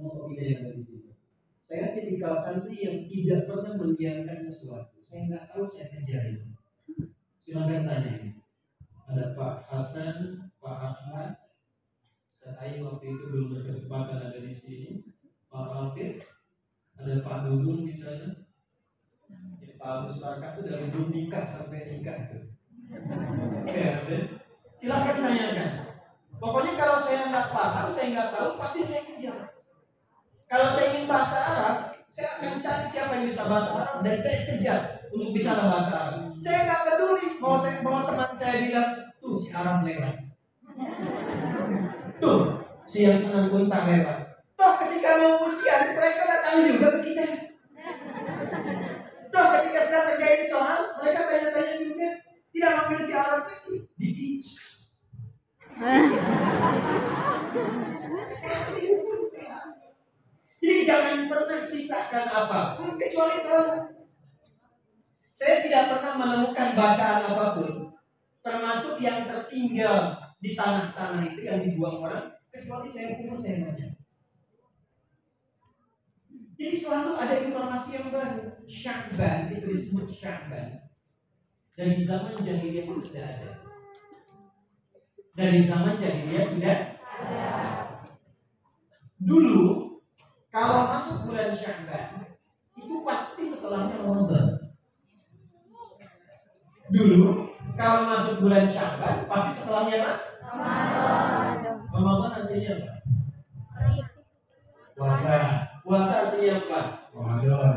semua pembina yang ada di sini. Saya tipikal santri yang tidak pernah mendiamkan sesuatu. Saya nggak tahu saya kerjain. Silahkan tanya. Ada Pak Hasan, Pak Ahmad, saya waktu itu belum berkesempatan ada di sini. Pak Rafiq, ada Pak Dudun di sana. Ya, Pak Agus Barkah itu dari belum nikah sampai nikah itu. Saya ada. Silahkan tanyakan. Pokoknya kalau saya nggak paham, saya nggak tahu, pasti saya kejar. Kalau saya ingin bahasa Arab, saya akan cari siapa yang bisa bahasa Arab dan saya kejar untuk bicara bahasa Arab. Saya nggak peduli mau saya mau teman saya bilang tuh si Arab lewat. Tuh si yang senang gunta lewat. Toh ketika mau ujian mereka datang juga ke kita. Toh ketika sedang kerjain soal mereka tanya-tanya juga tidak manggil si Arab lagi. Di Sekali Jadi jangan pernah sisakan apa pun kecuali tahu. Saya tidak pernah menemukan bacaan apa pun, termasuk yang tertinggal di tanah-tanah itu yang dibuang orang, kecuali saya pun saya baca. Jadi selalu ada informasi yang baru. Syakban itu disebut syakban. Dan di zaman jahiliyah itu sudah ada. Dari zaman jahiliyah sudah. Dulu kalau masuk bulan Syakban itu pasti setelahnya Ramadan. Dulu kalau masuk bulan Syakban pasti setelahnya apa? Ramadan. Ramadan artinya apa? Puasa. Puasa artinya apa? Ramadan.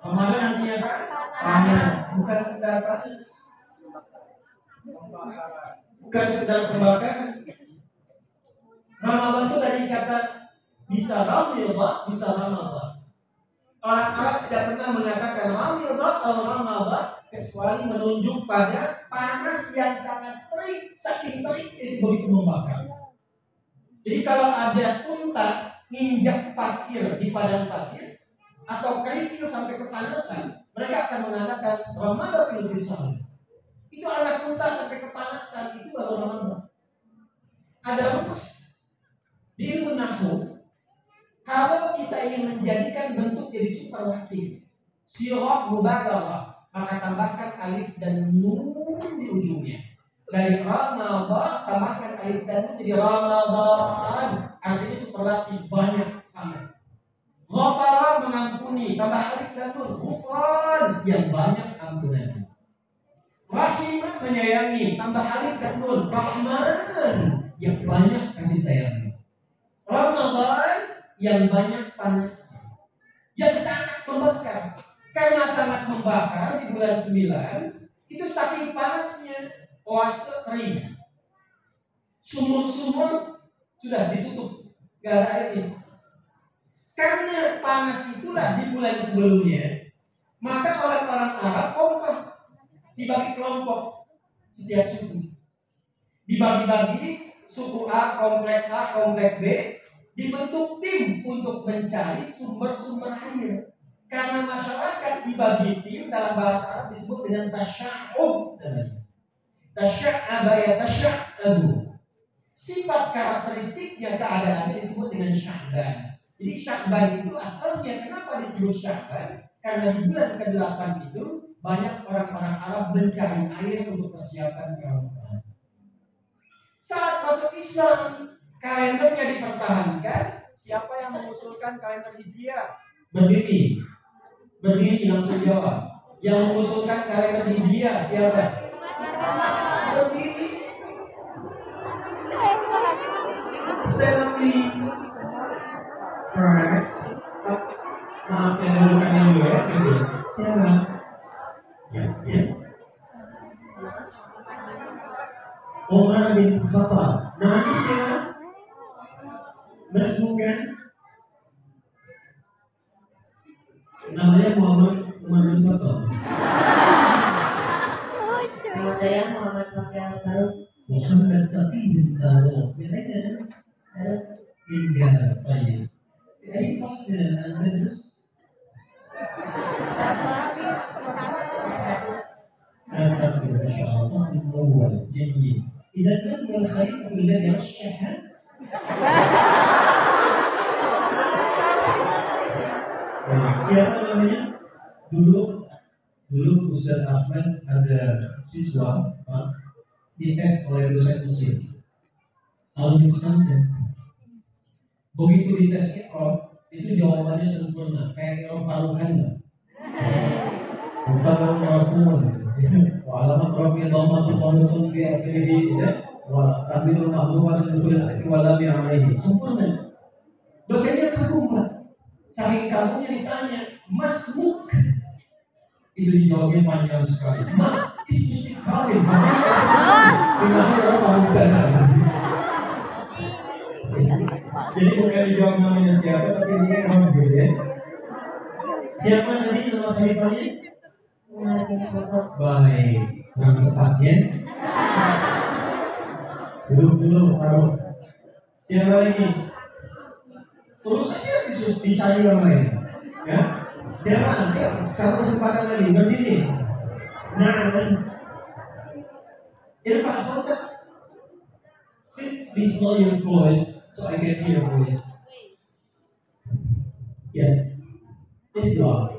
Ramadan artinya apa? Panas. Bukan sedang panas. Bukan sedang kebakaran. Ramadan itu dari kata bisa Ramadan, bisa Ramadan. Orang Arab tidak pernah mengatakan Ramadan atau Ramadan kecuali menunjuk pada panas yang sangat terik, saking terik itu begitu membakar. Jadi kalau ada unta nginjak pasir di padang pasir atau kerikil sampai kepanasan, mereka akan mengatakan Ramadan fisal. Itu anak unta sampai kepanasan itu baru Ramadan. Ada rumus di ilmu kalau kita ingin menjadikan bentuk jadi superlatif, sirah mubalaghah, maka tambahkan alif dan nun di ujungnya. Dari Ramadan tambahkan alif dan nun jadi Ramadan. Artinya superlatif banyak sangat. Ghafara mengampuni, tambah alif dan nun. Ghufran yang banyak ampunannya. Rahim menyayangi, tambah alif dan nun. Rahman yang banyak kasih sayang. Ramadan yang banyak panasnya. Yang sangat membakar. Karena sangat membakar di bulan 9, itu saking panasnya oase kering. Sumur-sumur sudah ditutup, gak ada airnya. Karena panas itulah di bulan sebelumnya, maka orang-orang Arab kompak dibagi kelompok setiap suku. Dibagi-bagi suku A, komplek A, komplek B, dibentuk tim untuk mencari sumber-sumber air. Karena masyarakat dibagi tim dalam bahasa Arab disebut dengan tasya'ub namanya. Tasya'aba ya tasya'abu. Sifat karakteristiknya keadaannya disebut dengan sya'ban. Jadi sya'ban itu asalnya kenapa disebut sya'ban? Karena di bulan ke-8 itu banyak orang-orang Arab mencari air untuk persiapan Ramadan. Saat masuk Islam, kalendernya dipertahankan, siapa yang mengusulkan kalender Hijriah? Berdiri. Berdiri langsung jawab. Yang mengusulkan kalender Hijriah siapa? Berdiri. Stand please. Alright. Maaf ya dulu kan dulu ya. Siapa? Ya, ya. Umar bin Khattab. Namanya siapa? مسبوقا namanya Muhammad Muhammad Foto. Nama saya Muhammad Fakir Baru. Muhammad Sati bin Salam. Bilaikan hingga tanya. Jadi fasnya anda terus. أستغفر إن شاء الله فصل أول جيد إذا كان الخليفة الذي رشح siapa namanya? Dulu dulu Ustaz Ahmad ada siswa Pak, dites oleh dosen Mesir. Alumni pesantren. Begitu dites ikro, itu jawabannya sempurna, kayak orang paruhan lah. Bukan orang Walamat rafi dhamma tuqanutun fi akhirih ya. Wa tabiru mahdufan nusul al-akhi wa lam. Sempurna. Dosennya kagum Pak. Saking kagumnya ditanya, Masmuk itu dijawabnya panjang sekali. Ma, itu orang parukan. Jadi bukan dijawab namanya siapa, tapi dia gitu ya. Siapa tadi nama khalifahnya? Baik, kurang tepat ya. Dulu dulu Faruk. Siapa lagi? Terus aja disus dicari yang lain. Ya. Siapa? Ayo, satu kesempatan lagi berdiri. Nah, dan Irfan Sautat. Please lower your voice so I can hear your voice. Yes. Please go on.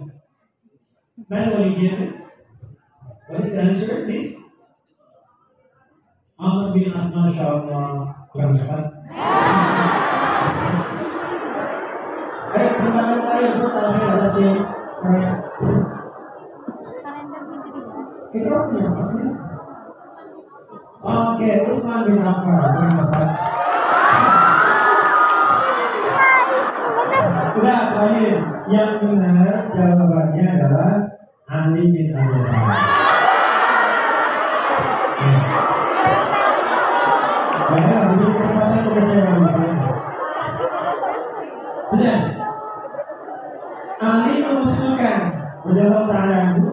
Mana walinya? What is answer, please? Amr bin As, Masya Allah Kurang cepat Ayo kesempatan terakhir First Alfred atas James Alright, please Kita punya please? Oke, Usman bin Affan Kurang cepat Udah, terakhir Yang benar jawabannya adalah Ali bin Abi Thalib Karena beri kesempatan kekecewaan Sudah. Ali mengusulkan berjalan tanganku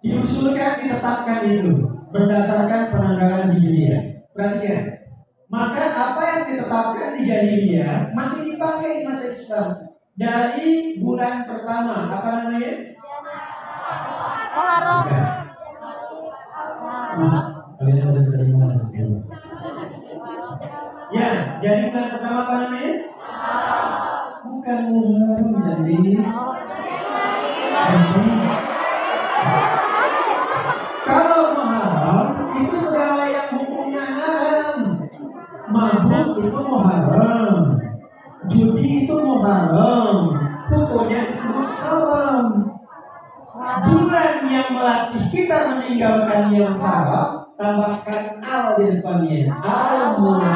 diusulkan ditetapkan itu berdasarkan penanggalan hijriah. Perhatikan. Maka apa yang ditetapkan di jahiliyah masih dipakai di masa Islam dari bulan pertama apa namanya? Muharram. Kalian ada dari mana sebelum? Ya, jadi bulan pertama apa namanya? Bukan Muharram jadi. Jadi, Kalau Muharram itu segala yang hukumnya haram. Mabuk itu Muharram. Dia.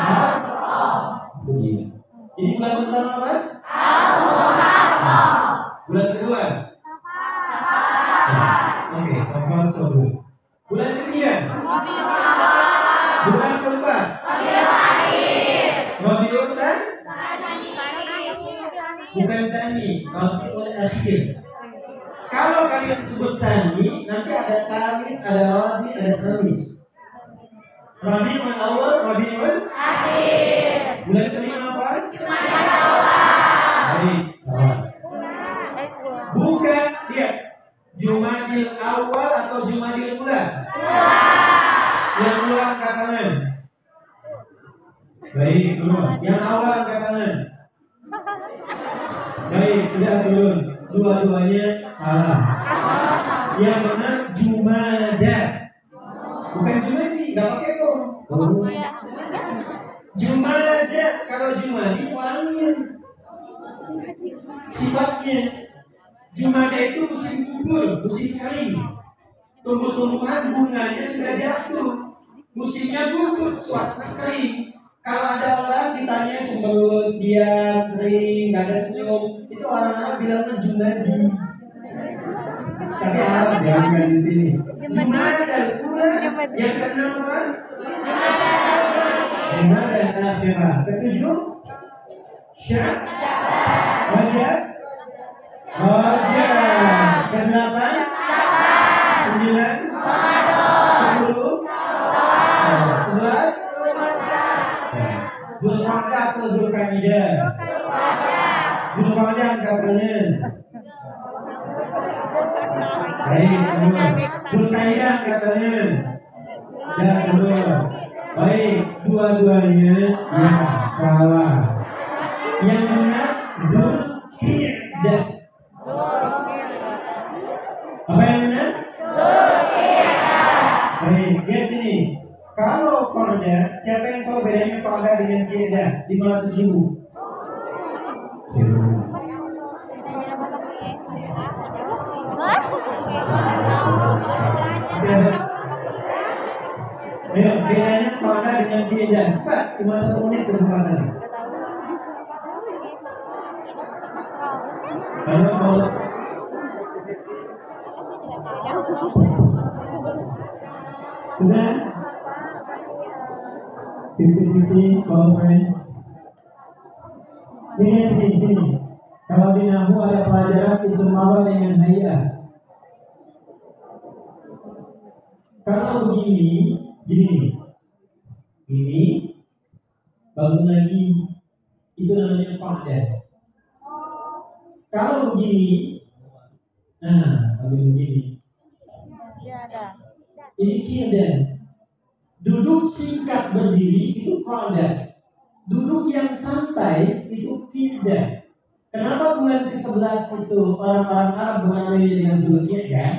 Jadi bulan pertama apa? Al Muharram. Bulan kedua? Oke, so far so good. Bulan ketiga? Bulan keempat? Rabiul Tsani? Bukan Tani, Rabiul Akhir. Kalau kalian sebut Tani, nanti ada Tanis, ada Rabi, ada Khamis. Rabiul Awal, Rabiul Akhir. Bulan kelima apa? Baik, salah. Bukan dia Jumadil awal atau Jumadil ula? Yang ula angkat tangan. Baik, turun. Yang awal angkat tangan. Baik, sudah turun. Dua-duanya salah. Yang benar Jumada. Bukan Jumadi, nggak pakai o. Oh. Jumada, kalau Jumadi orangnya. Sifatnya. Jumada itu musim gugur, musim kering. Tumbuh-tumbuhan bunganya sudah jatuh. Musimnya gugur, suasana kering. Kalau ada orang ditanya cemberut, diam, kering, nggak ada senyum, itu orang-orang bilangnya jumadi. Ya bukan di sini. Jumat dan Ula yang keenam apa? Jumat dan akhirah. Ketujuh? Syak. Wajah. Wajah. Kedelapan? Sembilan? Sepuluh? Sebelas? Zulqa'dah atau Zulqa'dah? Zulqa'dah katanya. Baik, kedua. Zulqa'dah katanya. Ya, kedua. Baik, dua-duanya ya salah. Yang benar Zulqa'dah. Apa yang benar? Baik, lihat sini. Kalau korda, siapa yang tahu bedanya korda dengan kieda? 500 ribu. Kieda. Cepat, cuma satu menit kesempatan. Ayo, mau sudah? Fifty-fifty, friend. Ini sini sini. Kalau di Nahu ada pelajaran ismawa dengan hayat. Kalau begini, gini. Ini bangun lagi. Itu namanya qa'dah. Kalau begini, nah sambil begini. Ini kiadah. Duduk singkat berdiri itu qa'dah. Duduk yang santai itu tidak. Kenapa bulan ke-11 itu orang-orang Arab menamai dengan bulan kiadah?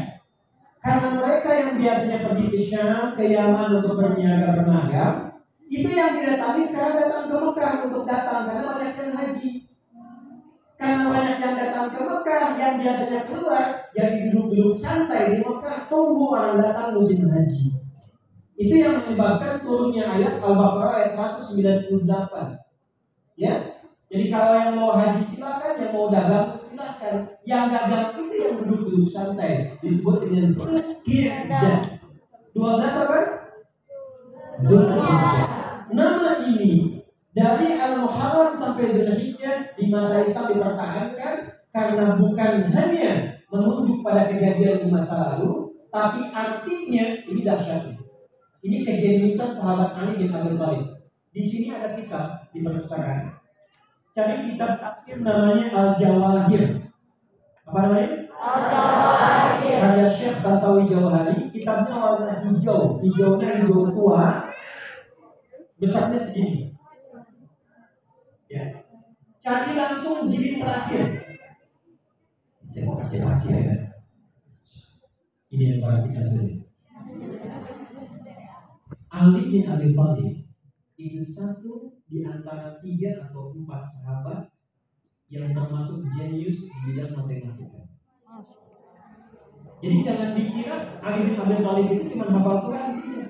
Karena mereka yang biasanya pergi ke Syam, ke Yaman untuk berniaga bermagang, itu yang didatangi sekarang datang ke Mekah untuk datang karena banyak yang haji. Karena banyak yang datang ke Mekah yang biasanya keluar, yang duduk-duduk santai di Mekah tunggu orang datang musim haji. Itu yang menyebabkan turunnya ayat Al-Baqarah ayat 198. Ya. Jadi kalau yang mau haji silakan, yang mau dagang silakan. Yang dagang itu yang duduk-duduk santai disebut dengan kirdah. 12 apa? Dzulhijjah. Nama ini dari Al-Muharram sampai Dzulhijjah di masa Islam dipertahankan karena bukan hanya menunjuk pada kejadian di masa lalu, tapi artinya ini dahsyatnya. Ini kejeniusan sahabat Ali bin Abi Thalib. Di sini ada kitab di perpustakaan. Cari kitab tafsir namanya Al-Jawahir. Apa namanya? Karya Syekh Tantawi Jawahari. Kitabnya warna hijau. Hijaunya hijau tua. Besarnya segini. Ya. Cari langsung jilid terakhir. Saya mau kasih rahasia ya. Ini yang paling kita sendiri. Ali bin Abi Thalib itu satu di antara tiga atau empat sahabat yang termasuk jenius di bidang matematika. Jadi jangan dikira Ali bin Abi Thalib itu cuma hafal Quran tidak.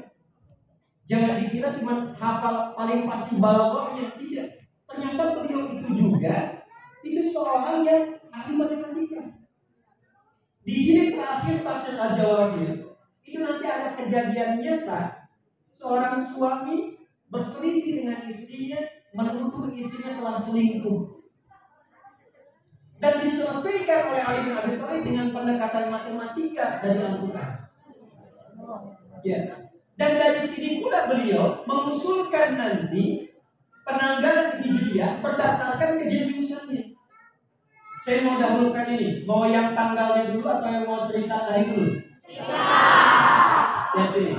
Jangan dikira cuma hafal paling pasti balaghahnya tidak. Ternyata beliau itu juga itu seorang yang ahli matematika. Di jilid terakhir tafsir Al-Jawahir itu nanti ada kejadian nyata seorang suami berselisih dengan istrinya menuduh istrinya telah selingkuh dan diselesaikan oleh Ali bin Abi Thalib dengan pendekatan matematika dari Al-Quran. Ya. Dan dari sini pula beliau mengusulkan nanti penanggalan Hijriah berdasarkan kejeniusannya. Saya mau dahulukan ini, mau yang tanggalnya dulu atau yang mau cerita dari dulu? Ya sini.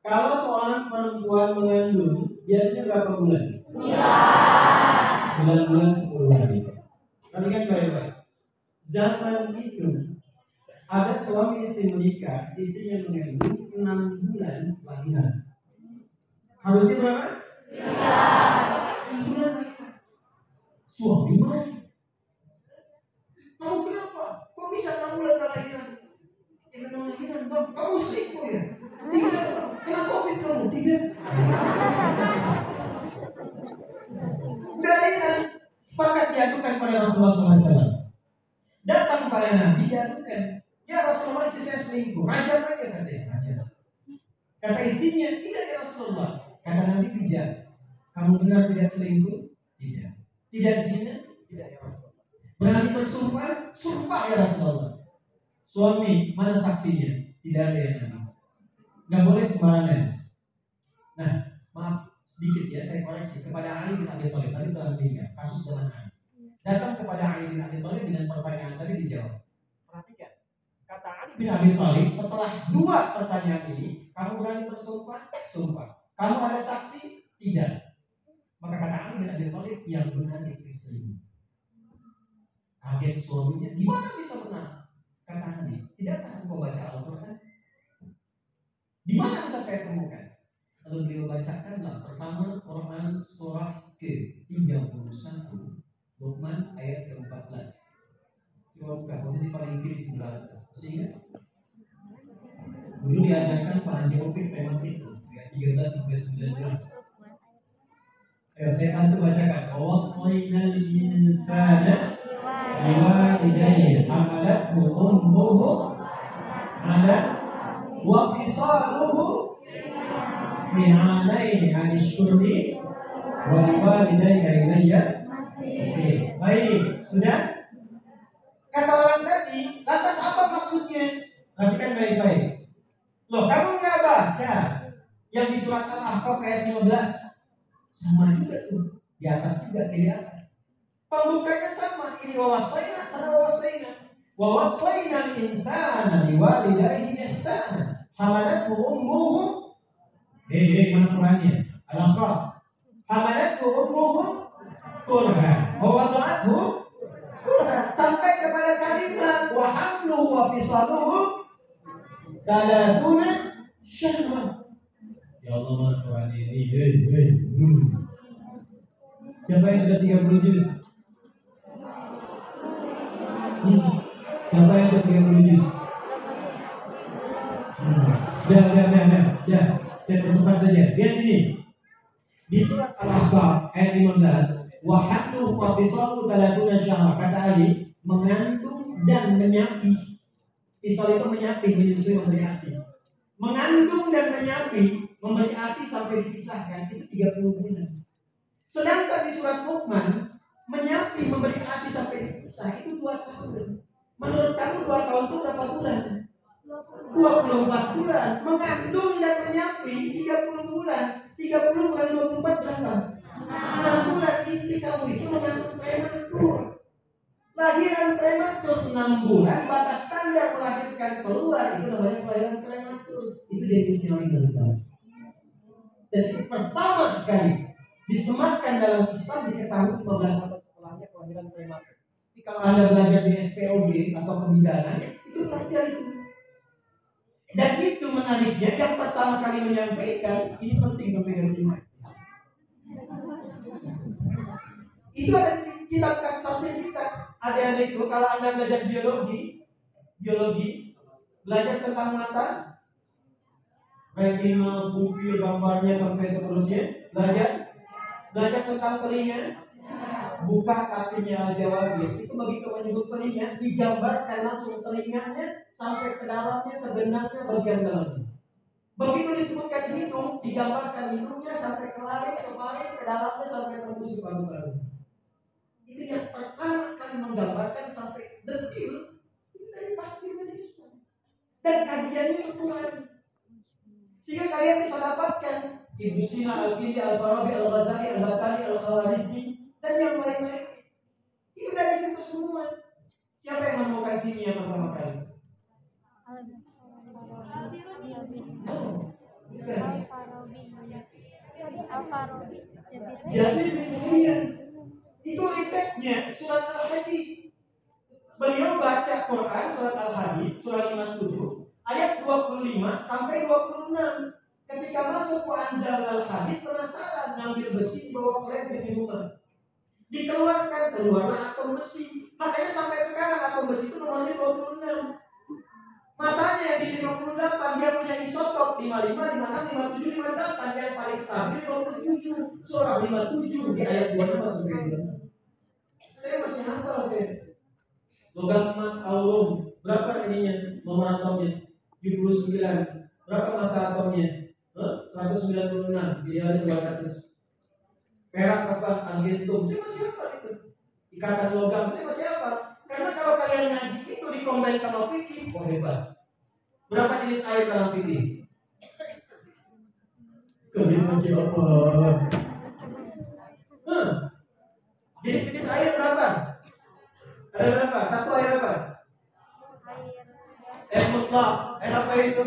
Kalau seorang perempuan mengandung, biasanya berapa bulan? Bulan sepuluh hari. Perhatikan baik-baik. Zaman itu ada suami istri menikah, istrinya mengandung enam bulan lahiran. Harusnya berapa? Enam bulan lahiran. Suami mana? Kamu kenapa? Kok bisa enam bulan lahiran? Ya memang lahiran, bang. Kamu selingkuh ya? Tidak, bang. Kena covid kamu? Tidak. Udah lahiran, sepakat diadukan pada Rasulullah SAW. Datang pada Nah, dijadukan. Ya Rasulullah istri saya selingkuh. Rajam aja katanya. Rajam. Kata istrinya, tidak ya Rasulullah. Kata Nabi bijak. Kamu benar tidak selingkuh? Tidak. Tidak zina? Tidak ya Rasulullah. Berani bersumpah? Sumpah ya Rasulullah. Suami, mana saksinya? Tidak ada yang ada. Nggak boleh sembarangan. Nah, sedikit ya, saya koreksi kepada Ali bin Abi Thalib. Tadi telah meninggal, kasus dengan Ali. Datang kepada Ali bin Abi Thalib dengan pertanyaan tadi dijawab. Perhatikan, kata Ali bin Abi Thalib setelah dua pertanyaan ini, kamu berani bersumpah? Sumpah. Kamu ada saksi? Tidak. Maka kata Ali bin Abi Thalib yang benar itu istrimu. Kaget suaminya, gimana bisa benar? Kata Ali, tidakkah engkau baca Al-Quran? Di mana bisa saya temukan? Lalu beliau bacakanlah pertama Quran surah ke-31 Luqman ayat ke-14. Coba buka posisi paling kiri sebelah atas. Sehingga Dulu diajarkan Haji Opik memang itu Ayat 13 sampai 19 Ayo saya bantu bacakan. Wasainal insana liwalidayhi hamalathu ummuhu ala wa fisaluhu fi alaini an ishkurni wa liwalidayka ilayya masih. Baik, sudah? Kata orang tadi, lantas apa maksudnya? Perhatikan baik-baik. Loh, kamu nggak baca yang di surat Al-Ahqaf ayat 15? Sama juga tuh. Di atas juga, di atas. Pembukanya sama. Ini wawasaina, sana wawasaina. Wawasaina insana liwalidayhi ihsana. Hamalathu ummuhu Hei, hei, mana Qurannya? Al-Ahqaf. Hamalathu ummuhu kurha. Wa wada'athu kurha. Sampai kepada kalimat wa hamluhu wa fisaluhu talatuna syahra. Ya Allah, mana Quran ini? Hei, hei. Hmm. Siapa yang sudah 30 juz? Siapa yang sudah 30 juz? Ya, ya, ya, ya, ya. Saya percepat saja. Lihat sini. Di surat Al-Ahqaf ayat 15, wa haddu wa fisalu talatuna syahra. Kata Ali, mengandung dan menyapi. Fisal itu menyapi, menyusui, memberi ASI. Mengandung dan menyapi, memberi ASI sampai dipisahkan itu 30 bulan. Sedangkan di surat Luqman, menyapi, memberi ASI sampai dipisah itu 2 tahun. Menurut kamu 2 tahun itu berapa bulan? 24 bulan mengandung dan menyapi 30 bulan. 30 bulan 24 berapa? 6 bulan istri kamu itu mengandung prematur. Lahiran prematur 6 bulan batas standar melahirkan keluar itu namanya kelahiran prematur. Itu mesti meninggal dan itu pertama kali disematkan dalam Islam diketahui 15 tahun setelahnya kelahiran prematur. Jadi kalau anda belajar di SPOG atau kebidanan itu belajar itu dan itu menariknya yang pertama kali menyampaikan ini penting sampai dari lima. Itu ada di kitab tafsir kita. Adik-adikku kalau anda belajar biologi, biologi belajar tentang mata, retina, pupil, gambarnya sampai seterusnya, belajar. Belajar tentang telinga, buka tafsirnya Al-Jawabir. Itu begitu menyebut telinga, digambarkan langsung telinganya sampai ke dalamnya, tergenangnya bagian dalamnya. Begitu disebutkan hidung, digambarkan hidungnya sampai ke lain, ke ke dalamnya sampai tembus ke paru-paru. Ini yang pertama kali menggambarkan sampai detil ini dari tafsir Islam. Dan kajiannya tertular. Sehingga kalian bisa dapatkan Ibnu Sina, Al-Kindi, Al-Farabi, Al-Ghazali, Al-Batani, Al-Khawarizmi, dan yang lain-lain. Itu dari situ semua. Siapa yang menemukan kimia pertama kali? Jadi bin Itu risetnya surat Al-Hadid. Beliau baca Quran surat Al-Hadid surat 57 ayat 25 sampai 26. Ketika masuk ke Anzal Al-Hadid penasaran ngambil besi dibawa ke di rumah. Dikeluarkan keluarlah atom besi. Makanya sampai sekarang atom besi itu nomornya 26. Masanya di 58 dia punya isotop 55, 56, 57, 58 yang paling stabil 27 surah 57 di ayat 25 sampai 26. Saya masih hafal saya. logam emas aurum berapa ininya nomor atomnya 79 berapa masa atomnya huh? 196 idealnya 200 perak apa argentum saya masih apa itu? Ikatan logam saya masih apa karena kalau kalian ngaji itu dikombin sama fikih oh hebat. Berapa jenis air dalam fikih kalian masih apa huh? jenis-jenis air berapa? Ada berapa? Satu air apa? Air mutlak. Air apa itu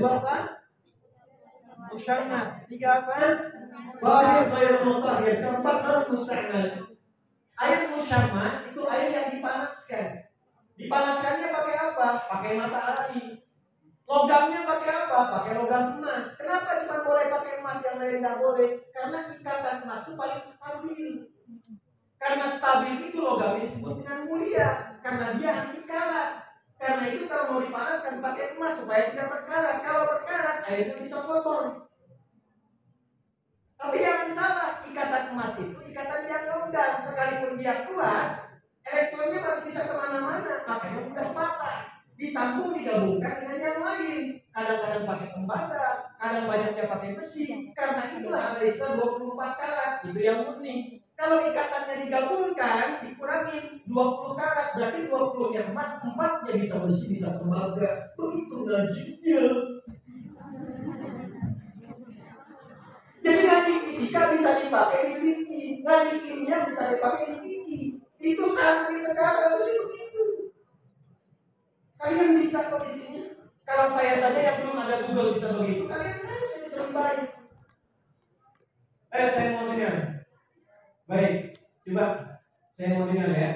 Apa? Musyamas. Tiga apa? Tahir ghair mutahir keempat baru musta'mal air musyamas itu air yang dipanaskan. Dipanaskannya pakai apa? Pakai matahari. Logamnya pakai apa? Pakai logam emas. Kenapa cuma boleh pakai emas yang lain nggak boleh? Karena ikatan emas itu paling stabil. Karena stabil itu logam ini disebut dengan mulia. Karena dia anti karat. Karena itu kalau mau dipanaskan pakai emas supaya tidak berkarat. Kalau berkarat airnya bisa kotor. Tapi jangan salah, ikatan emas itu ikatan yang logam. Sekalipun dia kuat, elektronnya masih bisa ke mana-mana. Makanya mudah patah disambung digabungkan dengan yang lain. Kadang-kadang pakai tembaga, kadang banyaknya pakai besi. Karena itulah ada istilah 24 karat, itu yang murni. Kalau ikatannya digabungkan, dikurangi 20 karat, berarti 20 yang emas, 4 nya bisa besi, bisa tembaga. Begitu ngajinya. Jadi ngaji fisika bisa dipakai di fikih, kimia bisa dipakai di fikih. Itu santri sekarang harus begitu. Kalian bisa kok di sini. Kalau saya saja yang belum ada Google bisa begitu, kalian saya bisa lebih baik. Eh, saya mau dengar. Baik, coba saya mau dengar ya.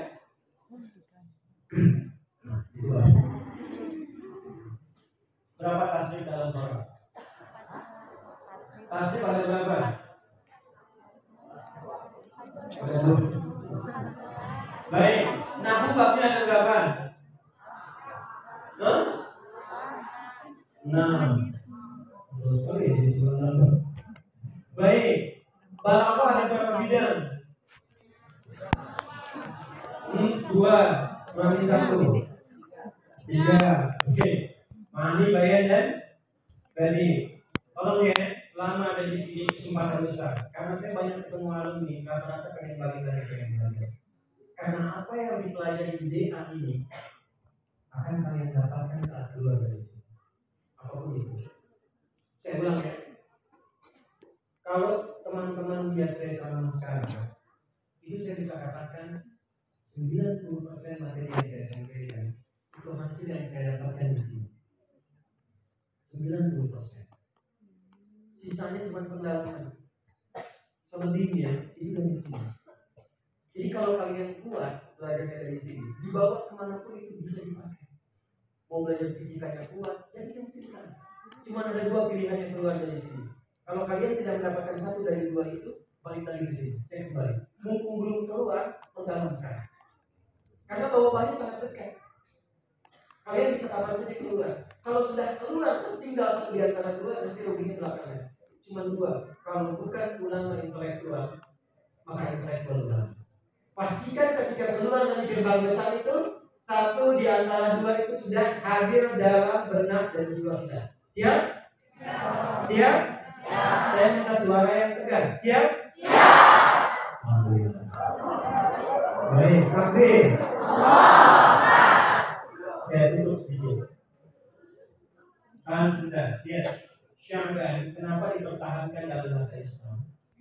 Berapa tasrif dalam sholat? Tasrif ada berapa? Baik, nahu babnya ada berapa? Enam. Baik. Ada berapa bidang? Hmm, dua. Berarti satu. Tiga. Oke. Mani, bayan dan Bani. Tolong ya, selama ada di sini kesempatan besar. Karena saya banyak ketemu alumni, rata-rata pengen balik dari pengen belajar. Karena apa yang dipelajari di DA ini akan kalian dapatkan saat keluar dari sini. Apa pun itu. Saya ulang ya. Kalau teman-teman lihat saya sama sekarang, itu saya bisa katakan 90% materi yang saya sampaikan itu hasil yang saya dapatkan di sini. 90%. Sisanya cuma pendalaman. Selebihnya itu dari sini. Jadi kalau kalian kuat belajarnya dari sini, dibawa ke mana pun itu bisa dipakai. Mau belajar fisikanya kuat, jadi yang pintar. Cuma ada dua pilihan yang keluar dari sini. Kalau kalian tidak mendapatkan satu dari dua itu, balik lagi ke sini. Saya kembali. Mumpung belum keluar, mengdalam sekarang. Karena bawah sangat dekat. Kalian bisa kapan saja keluar. Kalau sudah keluar, tinggal satu di antara dua, nanti ruginya belakangan. Cuma dua. Kalau bukan ulama intelektual, maka intelektual ulama. Pastikan ketika keluar dari gerbang besar itu, satu di antara dua itu sudah hadir dalam benak dan jiwa kita. Siap? Siap? Siap? Saya minta suara yang tegas. Siap? Siap. Baik, takbir. Saya tutup sedikit. Tahan sebentar. Lihat. Syamban, kenapa dipertahankan dalam bahasa Islam?